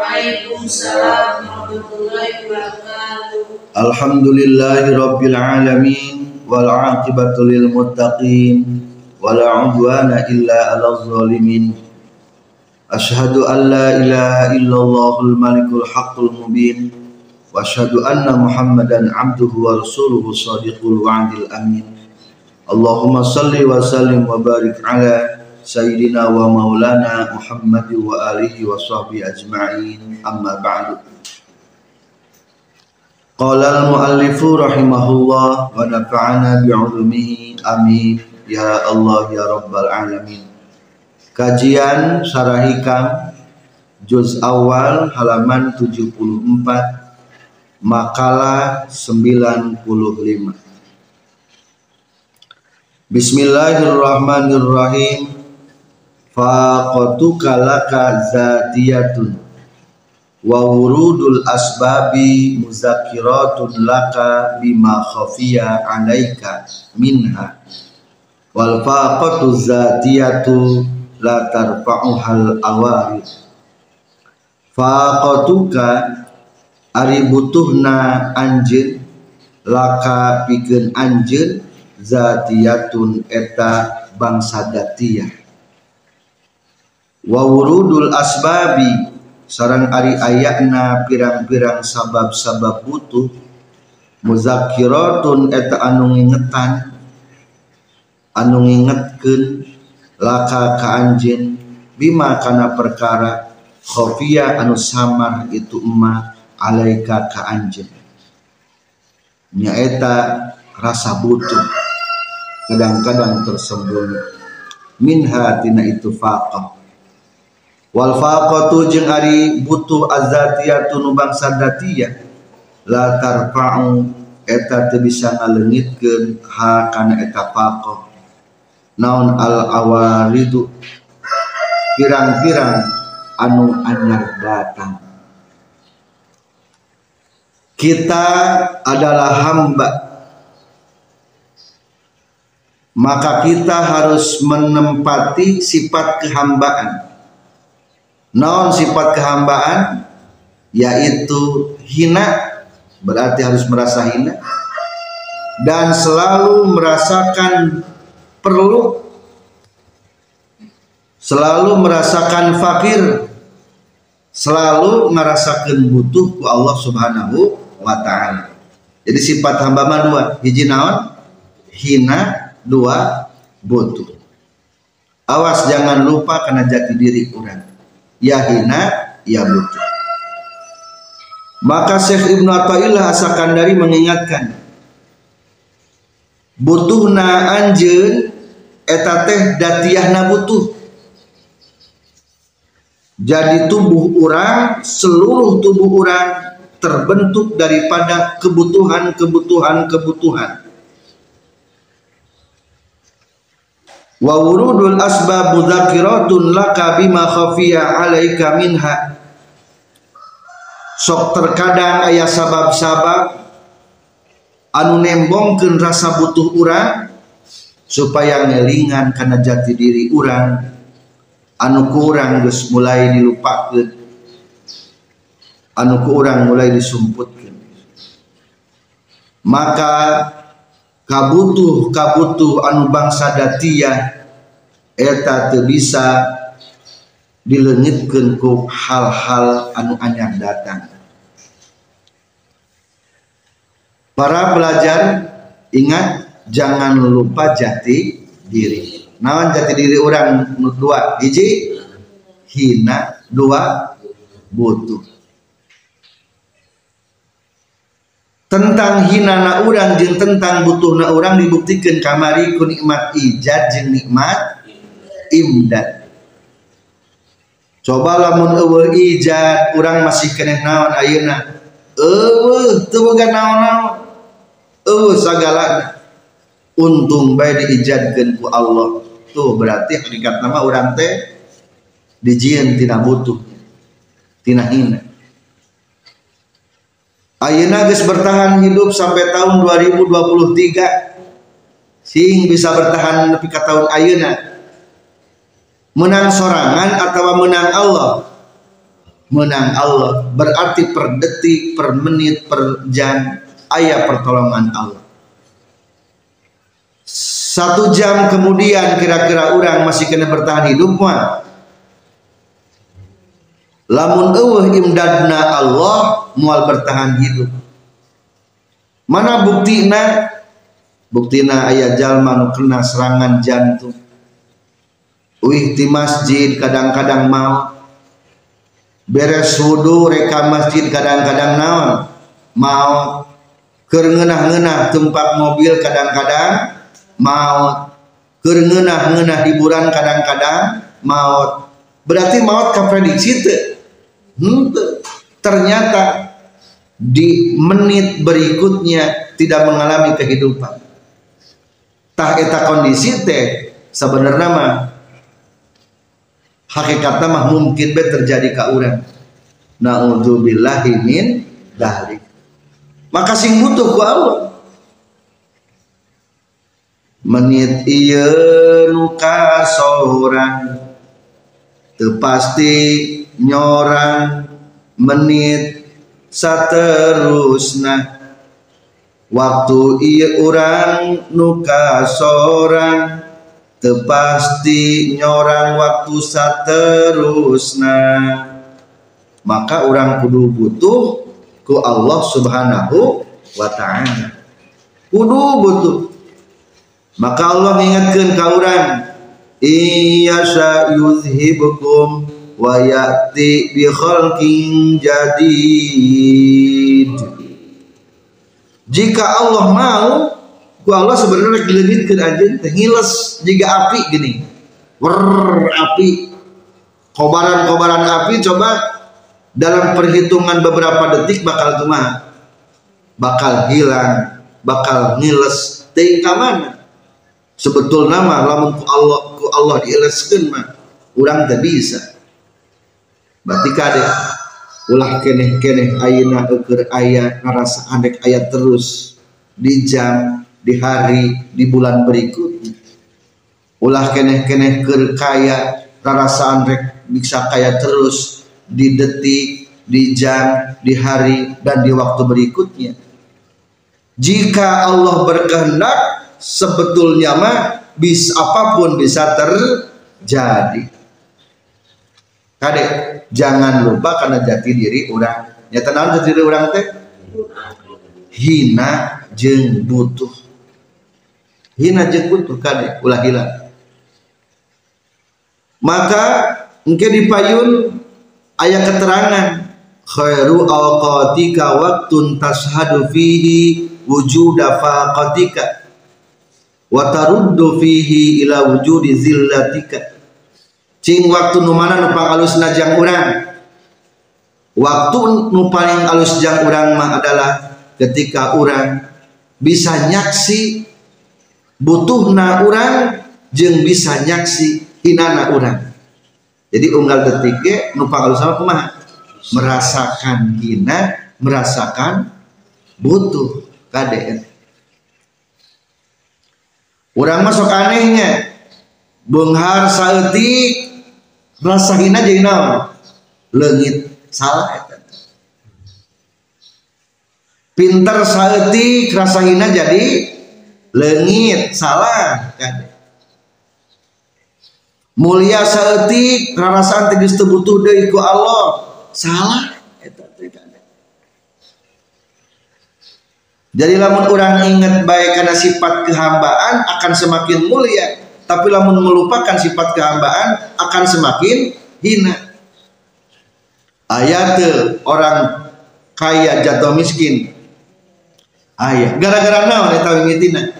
Waalaikumsalam warahmatullahi wabarakatuh. Alhamdulillahi rabbil alamin wal aqibatu lil muttaqin wala udwana illa 'alal zalimin. Ashhadu an la ilaha illallahul malikul haqqul mubin wa ashhadu anna Muhammadan 'abduhu wa rasuluhu shadiqul wa'dil amin. Allahumma salli wa sallim wa barik ala Sayyidina wa maulana Muhammad wa alihi wa sahbihi ajma'in. Amma ba'du. Qala al-muallifu rahimahullah wa nafa'ana bi'ulumihi. Amin. Ya Allah ya rabbal alamin. Kajian Sarah Hikam Juz awal halaman 74 Makalah 95 Bismillahirrahmanirrahim faqatuka laka zatiyatun. Wa wurudul asbabi muzakiratun laka bima khafiya alaika minha. Wal faqatu zatiyatu la tarfa'uhal awarid. Faqatuka ari butuhna anjeun laka pikeun anjeun zatiyatun eta bangsa datiyah wa wurudul asbabi sarang ari ayakna pirang-pirang sabab-sabab butuh muzakiratun eta anu ngingetan anu ngingetkeun laka ka anjeun bima kana perkara khofia anu samar itu emma alaika ka anjeun. Nyaeta rasa butuh kadang-kadang tersembunyi. Minha tina itu faqah wal faqatu jeung ari butuh azatiyatu nu bangsa datiyah la tarfa'u eta teu bisa ngaleungitkeun ha kana eta faqah naon al awaridu? Pirang-pirang anu anyar datang. Kita adalah hamba. Maka kita harus menempati sifat kehambaan non sifat kehambaan yaitu hina berarti harus merasa hina dan selalu merasakan perlu selalu merasakan fakir selalu merasakan butuh ku Allah Subhanahu wa taala. Jadi sifat hamba dua, hiji naon? Hina, dua butuh. Awas jangan lupa karena jati diri kurang ya hina ya butuh maka Syekh Ibnu Athaillah Asakandari mengingatkan butuhna anjeun eta teh datiahna butuh. Jadi tubuh orang seluruh tubuh orang terbentuk daripada kebutuhan wa wurudul asbab mudzakiratun laka bima khafiya alaika minha. Sok terkadang ayah sabab-sabab anu nembongkeun rasa butuh urang supaya ngelingan karena jati diri urang. Anu kurang geus mulai dilupakeun. Anu kurang mulai disumputkeun. Maka kabutuh kabutuh anu bangsa datia eta teu bisa dilengitkeun ku hal-hal anu anyar datang. Para pelajar ingat jangan lupa jati diri. Nawan jati diri orang dua hiji hina dua butuh tentang hinana orang jeung tentang butuhna orang dibuktikan kamari ku nikmat ijad jeung nikmat imdad. Coba lamun eueuh ijad urang masih keneh naon ayeuna? Eueuh teu boga naon-naon. Eueuh sagala untung bae diijadkeun ku Allah. Tuh berarti hakikat nama urang teh dijieun tina butuh tina hina Ayeuna geus bertahan hidup sampai tahun 2023 sing bisa bertahan lebih ke tahun ayeuna. Menang sorangan atau menang Allah? Menang Allah. Berarti per detik per menit per jam ayat pertolongan Allah. Satu jam kemudian kira-kira orang masih kena bertahan hidup mah lamun eueuh imdadna Allah mual bertahan hidup. Mana buktina buktina ayat jalma nu kena serangan jantung. Wih di masjid kadang-kadang mau. Beres wudu reka masjid kadang-kadang naon? Mau. Kerengenah-ngenah tempat mobil kadang-kadang? Mau. Kerengenah-ngenah hiburan kadang-kadang? Maut berarti maut kaprediksi itu Hmm, ternyata di menit berikutnya tidak mengalami kehidupan. Tah eta kondisi teh sebenarnya mah hakikatnya mah mungkin be terjadi ka urang. Nauzubillahi min dalik. Maka sing butuh ku Allah. Menit ieu nu sorang teu pasti nyorang menit saterusna. Waktu iya orang nuka sorang tepasti nyorang waktu saterusna. Maka orang kudu butuh ku Allah subhanahu wa ta'ala. Kudu butuh. Maka Allah mengingatkan ke orang iya yuzhibukum wa ya'ti bi khalqin jadid. Jika Allah mau ku Allah sebenarnya ke aja ngiles jika api gini. Wer api. Kobaran-kobaran api coba dalam perhitungan beberapa detik bakal cuma bakal hilang bakal ngiles. Tingkah mana sebetul nama lamun ku Allah ku Allah diileskeun mah urang teh bisa berarti kade ulah keneh keneh ayana ukur ayat ngerasa andek ayat terus di jam di hari di bulan berikutnya. Ulah keneh keneh ker kaya ngerasa andek bisa kaya terus di detik di jam di hari dan di waktu berikutnya. Jika Allah berkehendak sebetulnya mah bis apa pun bisa terjadi Kadek jangan lupa karena jati diri orang. Ya tenang jati diri orang teh hina jeng butuh. Hina jeng butuh kadek ulah hilang. Maka mungkin di payun ayat keterangan khairu awqatika waktun tashadu fihi wujuda faqatika wa taruddu fihi ila wujudi zillatika cing waktu numana numpang alus najang urang? Waktu nu paling alus jang urang mah adalah ketika urang bisa nyaksi butuhna urang jeng bisa nyaksi hinana urang. Jadi unggal detik numpang alus sama kumaha merasakan hina merasakan butuh KDN. Urang masuk anehnya. Benghar saeutik rasa hina jadi naon? Lengit salah eta pinter saeutik rasa hina jadi lengit salah mulia saeutik rarasaan teh geus butuh deui ku Allah. Salah teh jadi lamun orang ingat baik karena sifat kehambaan akan semakin mulia tapi lamun melupakan sifat kehambaan akan semakin hina. Ayat orang kaya jatuh miskin. Ayat gara-gara naon eta wingitina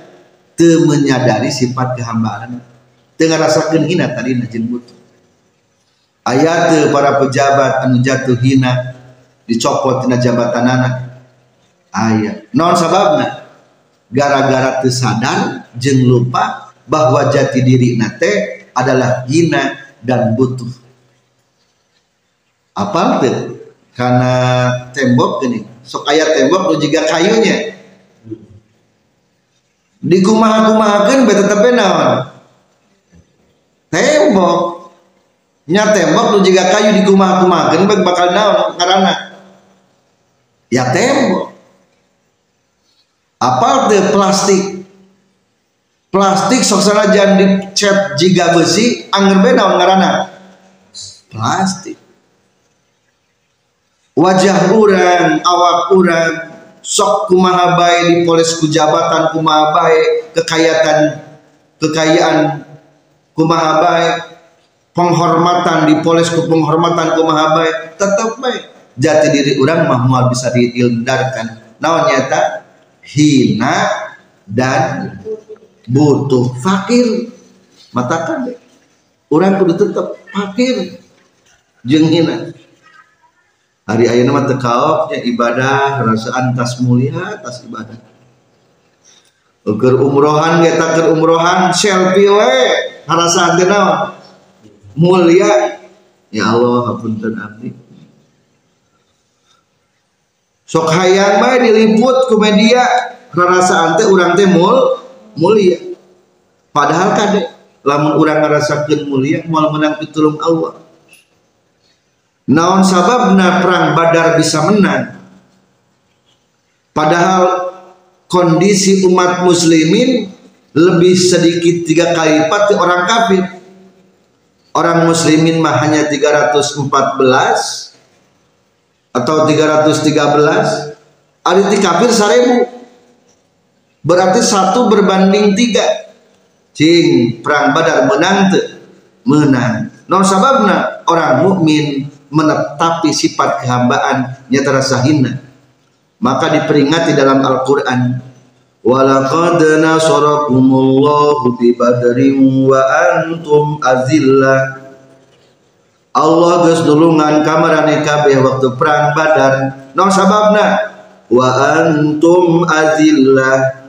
teu menyadari sifat kehambaan. Teu ngarasakeun hina tadi jeung butuh. Ayat para pejabat anu jatuh hina dicopot tina jabatan anak ayat non sababna? Gara-gara tersadar jeng lupa bahwa jati diri nate adalah hina dan butuh. Apa tuh karena tembok ini sok ayat tembok lu juga kayunya. Di kumaha kumahakan beta tapi naon? Tembok. Nya tembok lu juga kayu di kumaha kumahakan bakal naon karena ya tembok. Apa tuh plastik plastik sok jangan dicat jika besi angger beda plastik. Wajah orang awak orang sok kumaha bae dipoles ku jabatan kumaha bae kekayaan kekayaan kumaha bae penghormatan dipoles ku penghormatan kumaha bae tetap bae. Jati diri orang mah moal bisa diildarkan naon nyata? Hina dan butuh fakir. Matakan deh. Orang kudu tetap fakir. Hina. Hari ayeuna mah teu ibadah rasaan tas mulia tas ibadah. Ukur umrohan ge keur umrohan selfie we. Harasaan naon? Mulia. Ya Allah hapunten abdi sok hayang bae diliput ku media. Rarasaan teh urang teh mul mulia. Padahal kade lamun urang ngarasakeun mulia moal menang pitulung Allah naon sababna perang badar bisa menang? Padahal kondisi umat muslimin lebih sedikit tiga kali lipat orang kafir. Orang muslimin mah hanya 314 atau 313 ada kafir seribu berarti satu berbanding tiga. Cing perang badar menang te menang non sababna orang mukmin menetapi sifat kehambaan nyata rasa hina maka diperingati dalam Al-Quran walaqad nasarakumullahu bi badrin wa antum azillah. Allah geus dulungan kamarane kabeh waktu perang Badar. Non sababna wa antum azillah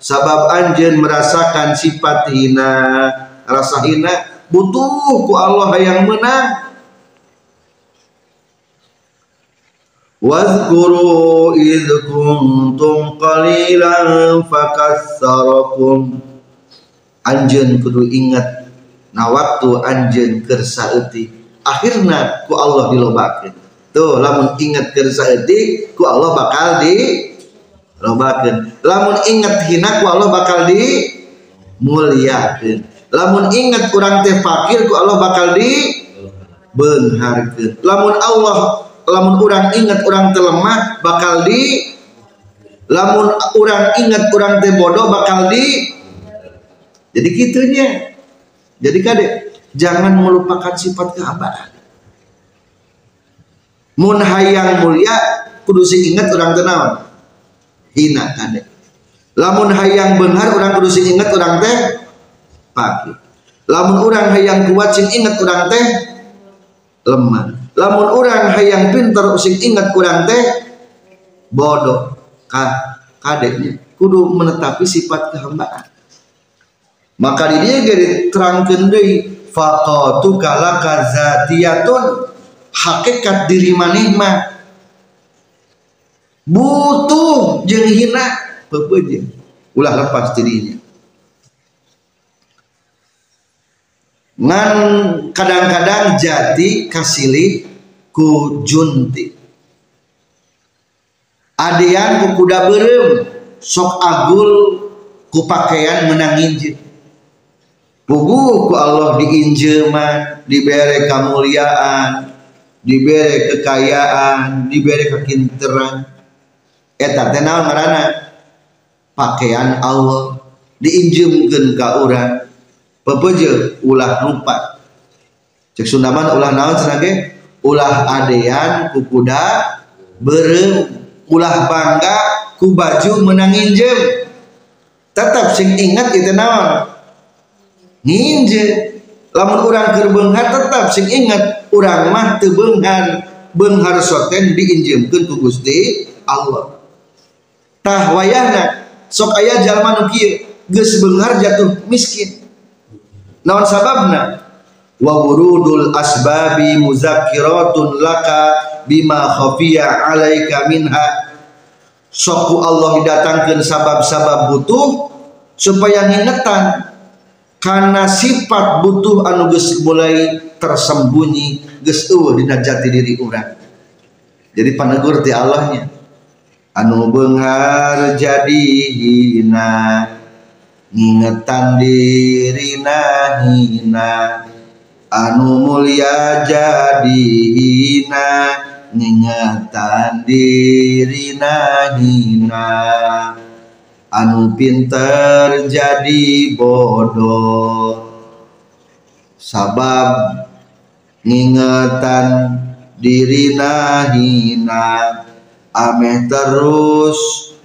sabab anjeun merasakan sifat hina. Rasa hina butuh ku Allah yang menang Wadhkuru idh kuntum qalilan fakassarakum. Anjeun kudu ingat na waktu anjeun keur saeutik akhirna ku Allah dilobakeun tuh lamun ingat keur saeutik ku Allah bakal di lobakeun lamun ingat hina ku Allah bakal di muliakeun lamun ingat kurang teh fakir ku Allah bakal di beungharkeun lamun Allah lamun orang ingat orang telemah bakal di lamun orang ingat orang teh bodoh bakal di jadi gitunya jadi kade jangan melupakan sifat keabaan mun hayang mulia kudu ingat orang tenang hina kade lamun hayang benar orang kudu sing ingat orang teh pagi. Lamun orang hayang kuat sing ingat orang teh lemah. Lamun orang hayang pinter usik ingat kurang teh bodoh. Kah kadeknya kudu menetapi sifat kehambaan. Maka di dia jadi terangkan deui faqatu kala kazatiyatun hakikat diri maneh mah butuh jeung hina. Pepeujeuh ulah lepas dirinya. Ngan kadang-kadang jati kasilih ku junti. Adian ku kuda berem sok agul ku pakaian menang injil. Pugu ku Allah diinjeman diberi kemuliaan diberi kekayaan diberi kekinteran eta teh naon ngaranna? Pakaian Allah diinjemkeun ka urang. Pepeje ulah lupa cek sundaman ulah naon cenah ulah adean ku kuda berem ulah bangga ku baju menang injem tetap sing ingat itu naon? Nginje lamun urang keur beunghar tetap sing ingat urang mah teu beunghar. Beunghar soten diinjemkeun ku Gusti Allah tah wayahna sok aya jalma nu kieu geus beunghar jatuh miskin. Naon sababna? Wa wurudul asbabi muzakkiratun laka bima khafiya alaika minha. Soku Allah didatangkan sabab-sabab butuh supaya ngingetan karena sifat butuh anu geus mulai tersembunyi geus eueuh dina jati diri urang. Jadi panegur ti Allahnya anu beunghar jadi hina ngingetan dirina hina. Anu mulia jadi hina ningatan diri hina. Anu pinter jadi bodoh sabab ngingetan diri hina ameh terus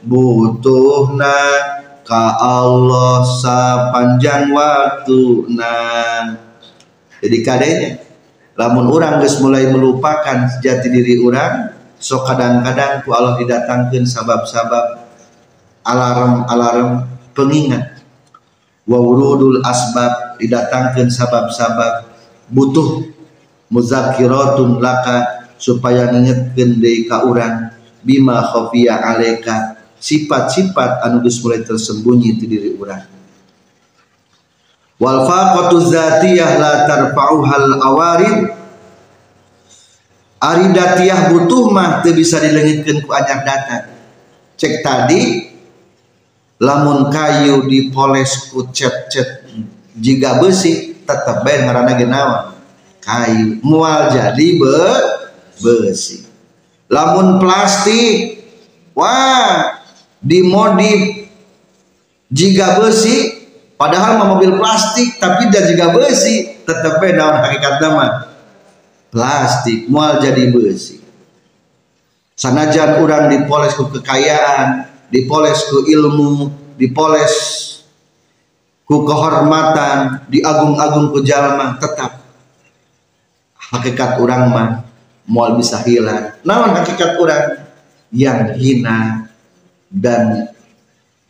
butuhna ka Allah sepanjang waktu na jadi kadenya lamun orang geus mulai melupakan jati diri orang so kadang-kadang ku Allah didatangkan sabab-sabab alarm-alarm pengingat. Wa asbab didatangkan sabab-sabab butuh muzakiratun laka supaya ngingetkeun deui ka bima khafiya alaika. Sifat-sifat anu geus mulai tersembunyi di diri urang. Wal faqatu zatiyah la tarfa'uhal awarid. Ari datiyah butuh mah teu bisa dilengitkeun ku anyar data. Cek tadi lamun kayu dipoles ku cet-cet. Jika besi tetap bae ngaranna ge kayu. Mual jadi be besi lamun plastik. Wah dimodif jika besi. Padahal mah mobil plastik tapi dia juga besi. Tetap naon hakikat nama plastik mual jadi besi. Sanajan orang dipoles ku kekayaan dipoles ku ilmu dipoles ku kehormatan diagung-agung ku jalma tetap. Hakikat orang mah mual bisa hilang. Naon hakikat orang yang hina dan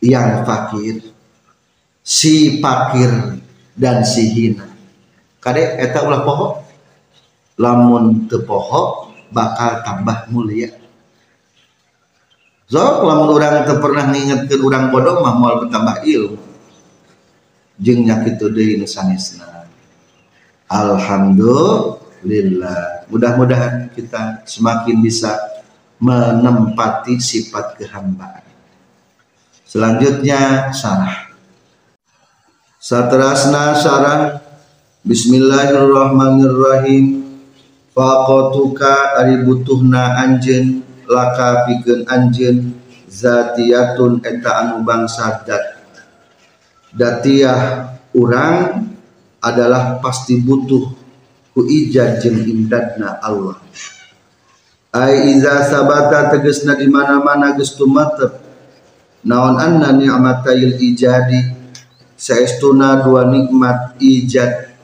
yang fakir. Si pakir dan si hina. Kade eta ulah pohok? Lamun teu pohok bakal tambah mulia. Zok lamun orang teu pernah ngingetkeun urang bodoh mah moal bertambah ilmu. Jeung nyakitu deui nu Alhamdulillah mudah-mudahan kita semakin bisa menempati sifat kehambaan. Selanjutnya sarah. Satrasna sarang Bismillahirrahmanirrahim. Faqatuka ari butuhna anjen laka pikeun anjen zatiyatun eta anu bangsa dat. Datiah urang adalah pasti butuh ku ijad jeung imdadna Allah. Ai iza sabata tegesna di mana-mana geus tumatep naon anna ni'matayil ijadi? Saestuna dua nikmat ijad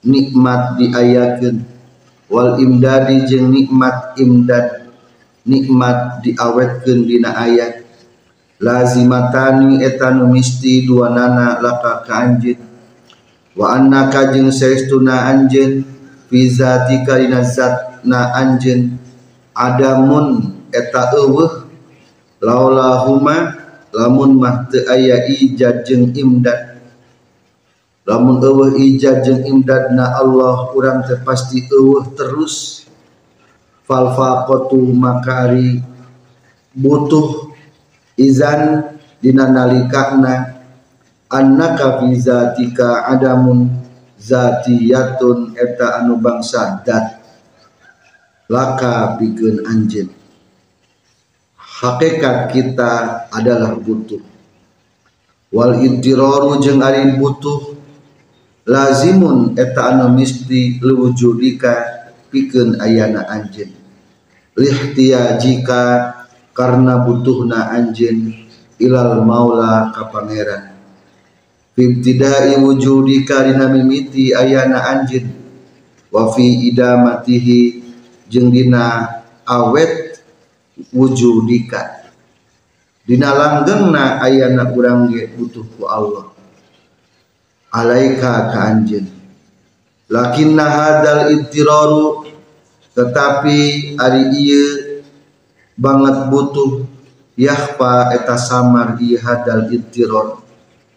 nikmat diayakeun. Wal imdadi jeung nikmat imdad nikmat diawetkeun dina ayat. Lazimatani etanu misti dua nana laka ka wa annaka jeung saestuna anjeun fi zatika dina zatna anjeun adamun eta eueuh laulahuma lamun mah teu aya ijad jeung imdad. Lamun eueuh ijad jeung imdadna Allah urang teh pasti eueuh terus. Fal faqatu makari butuh izan dina nalikana annaka fi zatika adamun zatiyatun eta anu bangsa dat. Laka pikeun anjeun. Hakikat kita adalah butuh. Wal intiraru jeung butuh lazimun eta anu misti luwujudika pikeun ayana anjeun. Jika karena butuhna anjeun ilal maula ka pangeran ibtidai wujudika dina mimiti ayana anjin. Wa fi idamatihi jeung dina awet wujudika. Dina langgengna ayana urang ge butuh ku Allah. Alaika ka anjeun lakinna hadal ittiraru tetapi ari ieu banget butuh yahpa eta samar ieu hadal ittirar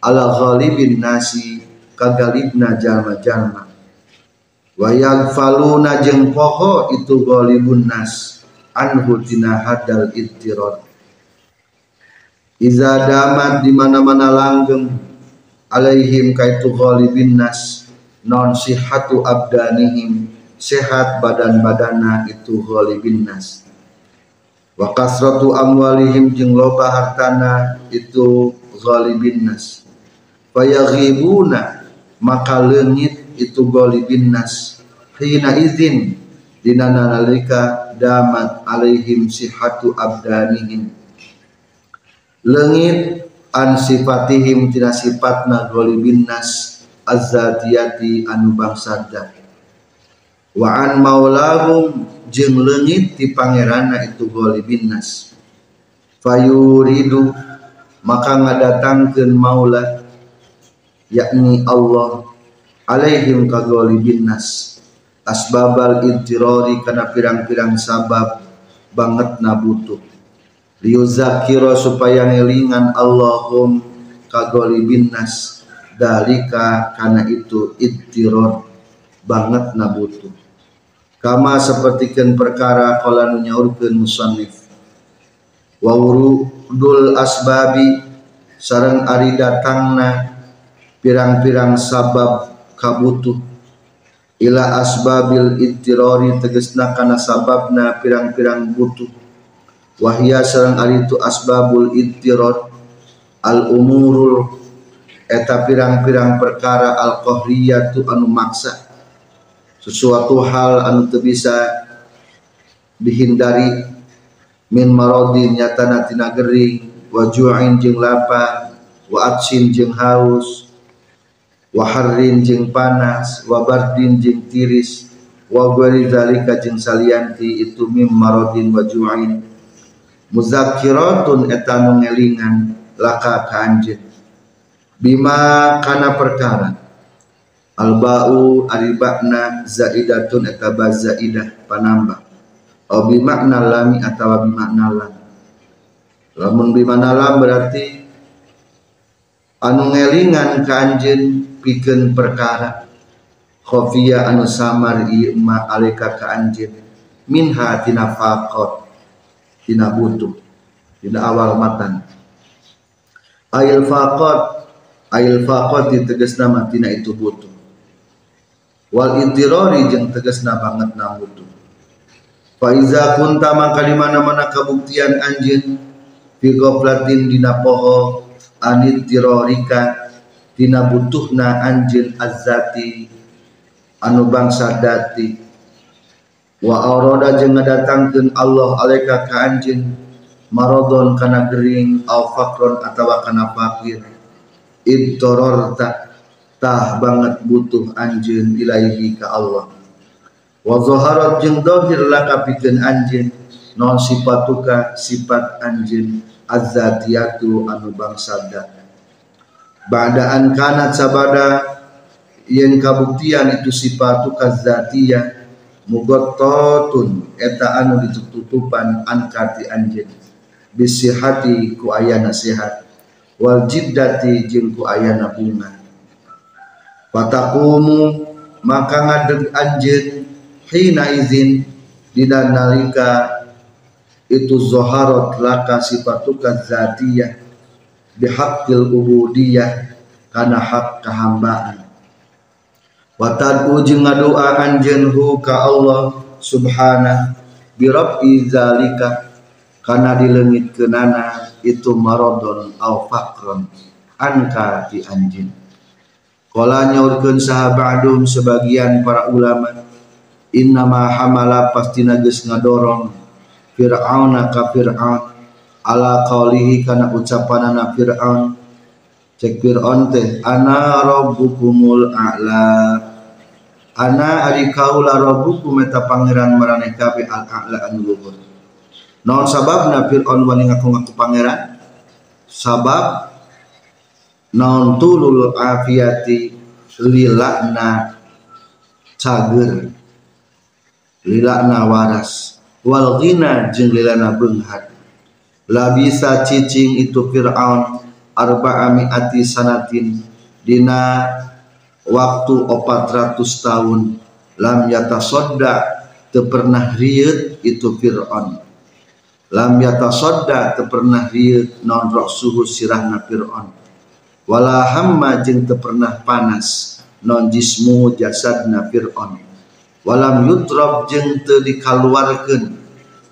ala ghalibin nasi kagalibna jalma-jalma. Wa yaghfaluna jeung poho itu ghalibun nas. Anhu tina hadal ittirar iza damat di mana-mana langgeng alaihim kaitu ghalibin nas non sihatu abdanihim sehat badan-badana itu ghalibin nas. Wa kasratu amwalihim jeung loba hartana itu ghalibin nas fayaghibuna maka leungit itu golibin nas hina izin dina nalika damat alaihim sihatu abdanihim. Lengit an sifatihim tina sifatna golibin nas azzatiyati anu bangsada wa an maulahum jeung leungit ti pangerana itu golibin nas fayuridu maka ngadatangkeun maula yakni Allah alaihim kagolibin nas asbabal intirori karena pirang-pirang sabab banget nabutuh. Liuzakiro supaya ngelingan Allahum kagolibin nas dalika karena itu intiror banget nabutuh. Kama sepertikan perkara kala nyaurkeun musannif. Wa dul asbabi sareng ari datangna pirang-pirang sabab kabutuh. Ila asbabil ittirori tegesna kana sababna pirang-pirang butuh. Wahia sareng ari itu asbabul ittiror al umurul eta pirang-pirang perkara al qahriyatu anu maksa. Sesuatu hal anu teu bisa dihindari min maradin nyatana tina gering wa ju'in jeung lapar wa atsin jeung haus waharrin jeng panas wabardin jeng tiris wa ghairi zalika salianti itu mim maradin wa ju'in. Muzakkiratun etanu ngelingan laka kanjen bima kana perkara. Alba'u aribakna zaidatun eta zaidah panambah atau bimakna lami atau bimakna lam. Lamun bimakna lam berarti anu ngelingan kanjen pikeun perkara. Khofia anu samar ieu ma alika ka anjeun minha tina faqat. Tina butuh. Tina awal matan. Ail faqat. Ail faqat ditegasna mah tina itu butuh. Wal intirori jeung tegasna banget na butuh. Fa iza kunta maka di mana-mana kabuktian anjeun fi dina poho. Anit tirorika tina butuhna anjin azzati anu bangsa dati. Wa aurada jeung ngadatangkeun Allah alaika ka anjeun maradon kana gering au fakron atawa kana fakir. Idtororta tah banget butuh anjeun ilaihi ka Allah. Wa zaharat jeung dohir laka pikeun anjeun non sifatuka sifat anjeun azzatiyatu anu bangsa dati Ba'daan kanat sabada yang kabuktian itu sifatu kazatiyah mugototun eta anu ditutupan angkati anjeun. Bisihati ku ayana sehat wal jiddati jeung ku ayana bunga. Fatakumu maka ngadeg anjeun hina izin dina nalika itu zoharot laka sifatuka zatiyah bihaqqil ubudiyah kana hak kehambaan. Wa tad'u jeung ngadua anjeun ka Allah subhana bi rabbi zalika kana dileungitkeunana itu maradon au faqron anka ti anjeun Kala nyaurkeun sahabadum sebagian para ulama innama hamala pastina geus ngadorong fir'auna ka fir'aun ala qaulihi kana ucapanana Fir'aun. Cek Fir'aun teh ana rabbukumul a'la. Ana ari kaula rabbukum eta pangeran marane kabeh al a'la anu luhur naon sababna Fir'aun wani ngaku-ngaku pangeran? Sabab naon tulul afiati lilakna cager lilakna waras. Wal ghina jeung lilana beunghat la bisa cicing itu Fir'aun arba'amiati sanatin. Dina waktu 400 tahun. Lam yatasodda teu pernah rieut itu Fir'aun. Lam yatasodda teu pernah rieut non roh suhu sirahna Fir'aun. Wala hamma pernah panas non jismu jasadna Fir'aun. Walam yutrab jeung teu dikaluarkeun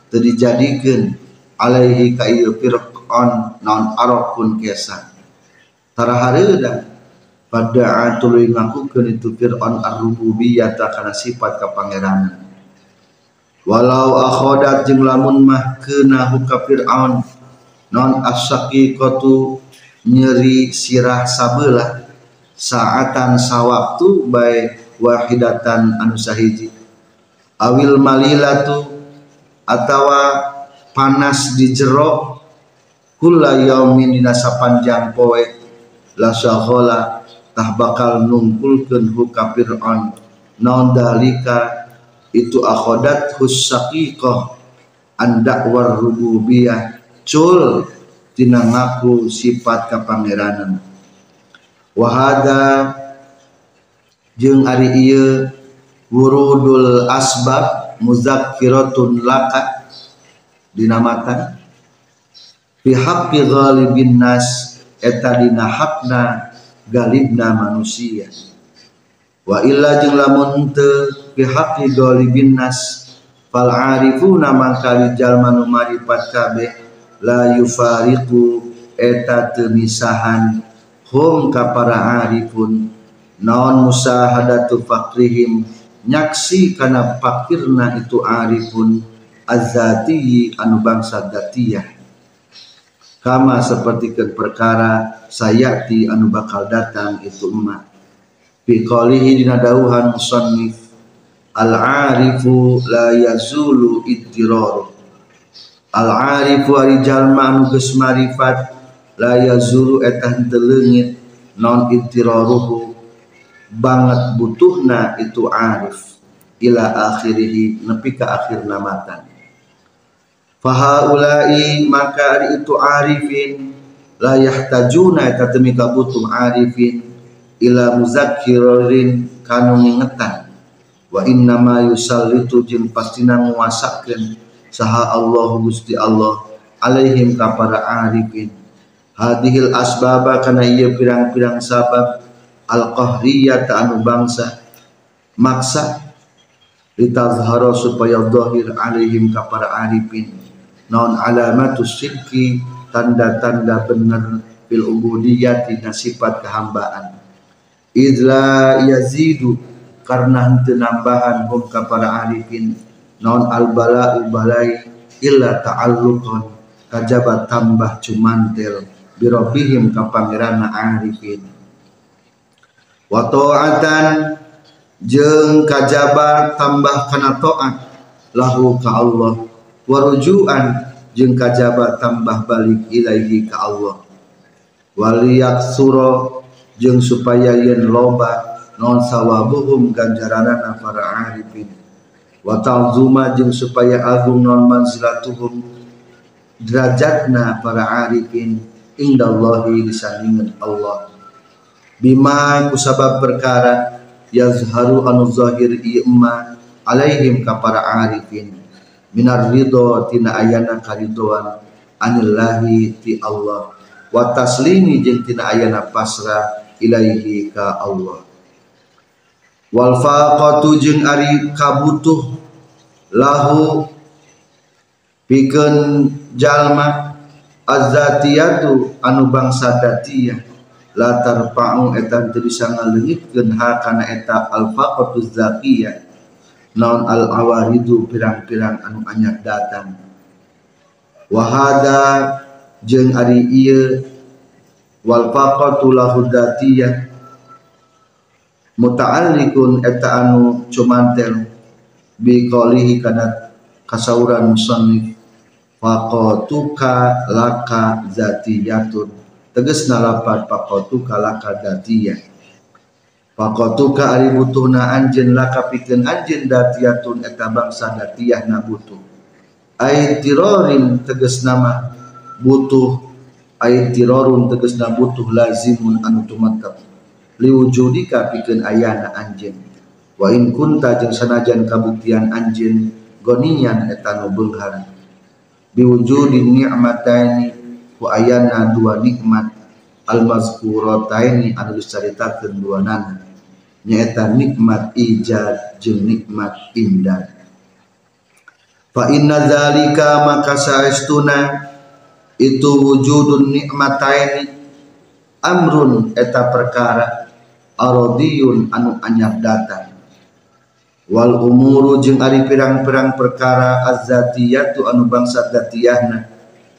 teu dijadikeun alaihi ka ieu Fir'aun non arokun kesa tara hareuda pada tuluy ngakukeun itu Fir'aun ar-rububiyyah kana sifat kapangeranan walau akhodat jeung mah keuna huka Fir'aun non as-saqiqatu nyeri sirah sabelah saatan sawaktu baik wahidatan anu sahiji. Awil malilatu atawa panas di jero kula yaumin dina sapanjang poe la syaghala tah bakal nungkulkeun hu ka Fir'aun. Naon dalika itu akhodat husaqiqah anda war rububiyah. Cul tina ngaku sifat kapangeranan wahada jeung ari ieu wurudul asbab muzakkiratun laka dinamakan. Fi haqqi ghalibin nas eta dina hakna galibna manusia. Wa illa jeung lamun teu fi haqqi galibin nas fal arifuna mangkali jalma nu marifat kabeh la yufariqu eta teu misahan hum ka para arifun. Naon musahadatu fakrihim nyaksi kana fakirna itu arifun azati anu bangsa datiyah kama seperti ke perkara sayati anu bakal datang itu emak. Fi qalihi dina dawuhan musannif. Al arifu la yazulu ittirar al arifu ari jalma anu geus marifat la yazulu eta henteu non ittiraruhu banget butuhna itu arif. Ila akhirih nepi ka akhir namatan fahaulai maka ari itu arifin la yahtajuna eta teu mika butuh arifin ila muzakkirin kanu ngingetan. Wa inna ma yusallitu jeung pastina nguasakeun saha Allah Gusti Allah alaihim ka para arifin. Hadhil asbaba kana ieu pirang-pirang sabab al qahriyah anu bangsa maksa litazhara supaya zahir alaihim ka para arifin non alamatus sidqi tanda-tanda benar fil ubudiyyati sifat kehambaan idla yazidu karena henteu nambahan hum ka para arifin non al balai illa ta'alluqan kajaba tambah cumantel birobihim ka pangeranna arifin wa ta'atan jeung kajaba tambah kana taat lahu ka Allah warujuan jeung kajaba tambah balik ilaihi ka Allah. Waliyak suro jeung supaya yen loba non sawabuhum ganjaranana para arifin. Wa ta'zuma jeung supaya agung non manzilatuhum derajatna para arifin indallahi disandingan Allah. Bima kusabab perkara yazharu anu zahir ieu alaihim ka para arifin minar ridho tina ayana karidoan anillahi ti Allah. Wa taslimi jeung tina ayana pasrah ilaihi ka Allah. Wal faqatu jeung ari kabutuh lahu pikeun jalma azatiyatu anu bangsa datiyah. La tarfa'u eta teu bisa ngaleungitkeun ha kana eta al zakiyah naon al awaridu pirang-pirang anu anyar datang. Wahada jeung ari ieu wal faqatu lahu muta'alliqun eta anu cumantel bi qalihi kana kasauran musannif. Faqatuka laka zatiyatun. Tegesna lapat faqatuka laka zatiyah faqatuka ari butuhna anjeun laka pikeun anjeun datiyatun eta bangsa datiyah na butuh. Ai tirorin teges nama butuh ai tirorun teges na butuh lazimun anu tumattaq liwujudika pikeun ayana anjeun wa in kunta jeung sanajan kabuktian anjeun gonian eta nu beunghar. Biwujudi ni'mataini wa ayana dua nikmat. Al mazkurataini anu dicaritakeun duanana nyaeta nikmat ijad jeung nikmat imdad fa inna zalika maka saestuna itu wujudun nikmataini amrun eta perkara arodiyun anu anyar datang. Wal umuru jeung ari pirang-pirang perkara azzatiyatu anu bangsa datiyahna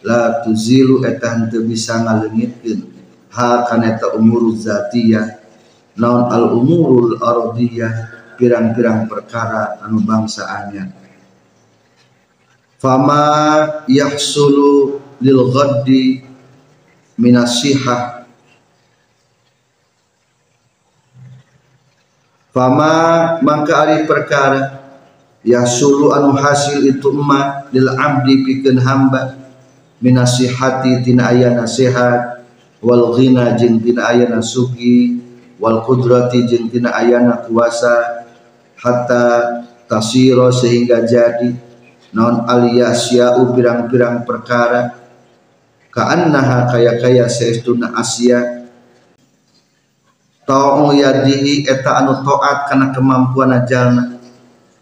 la tuzilu eta henteu bisa ngaleungitkeun ha kana eta umuru zatiyah naon al umurul arodiyah pirang-pirang perkara anu bangsa anyar fama yahsulu lil ghaddi minasihah. Fama maka ari perkara ya sulu anu hasil itu emak lil abdi pikeun hamba minasihati tina aya nasihat wal ghina jeung tina aya sugi wal qudrati jeung tina aya kuasa hatta tasiro sehingga jadi non aliyasya'u pirang-pirang perkara. Ka'annaha kaya-kaya seestuna asya ta'u yadihi eta anu taat kana kemampuan ajalna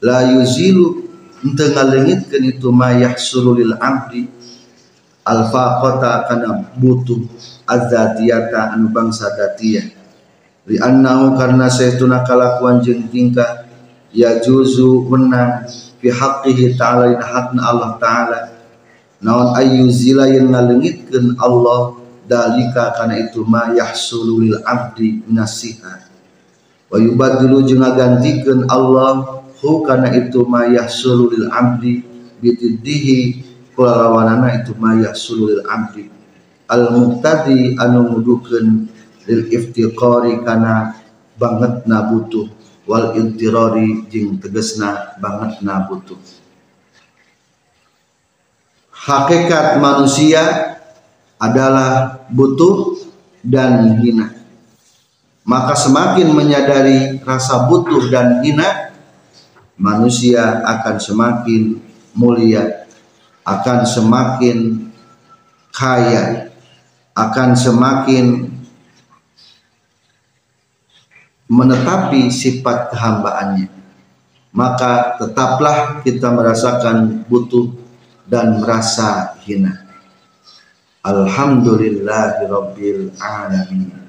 la yuzilu henteu ngalengitkeun itu ma yahsulu lil abdi. Al faqata kana butuh azatiyata anu bangsa datiyah li annahu karna saytuna kalakuan jeung tingkah ya juzu menang fi haqqihi ta'ala in hakna Allah ta'ala. Naon ayyuzila yang ngalengitkeun Allah dalika karena itu ma yahsulu lil abdi nasihat wa yubadilu jeung ngagantikeun Allah hu kana itu ma yahsulu lil abdi bitiddihi. Kula lawanana itu ma yahsulu lil abdi. Al muqtadi anu ngudukeun lil iftiqari kana banget na butuh wal intirari jeung tegesna banget na butuh hakikat manusia adalah butuh dan hina. Maka semakin menyadari rasa butuh dan hina, manusia akan semakin mulia, akan semakin kaya, akan semakin menetapi sifat kehambaannya. Maka tetaplah kita merasakan butuh dan merasa hina. Alhamdulillahi Rabbil Alamin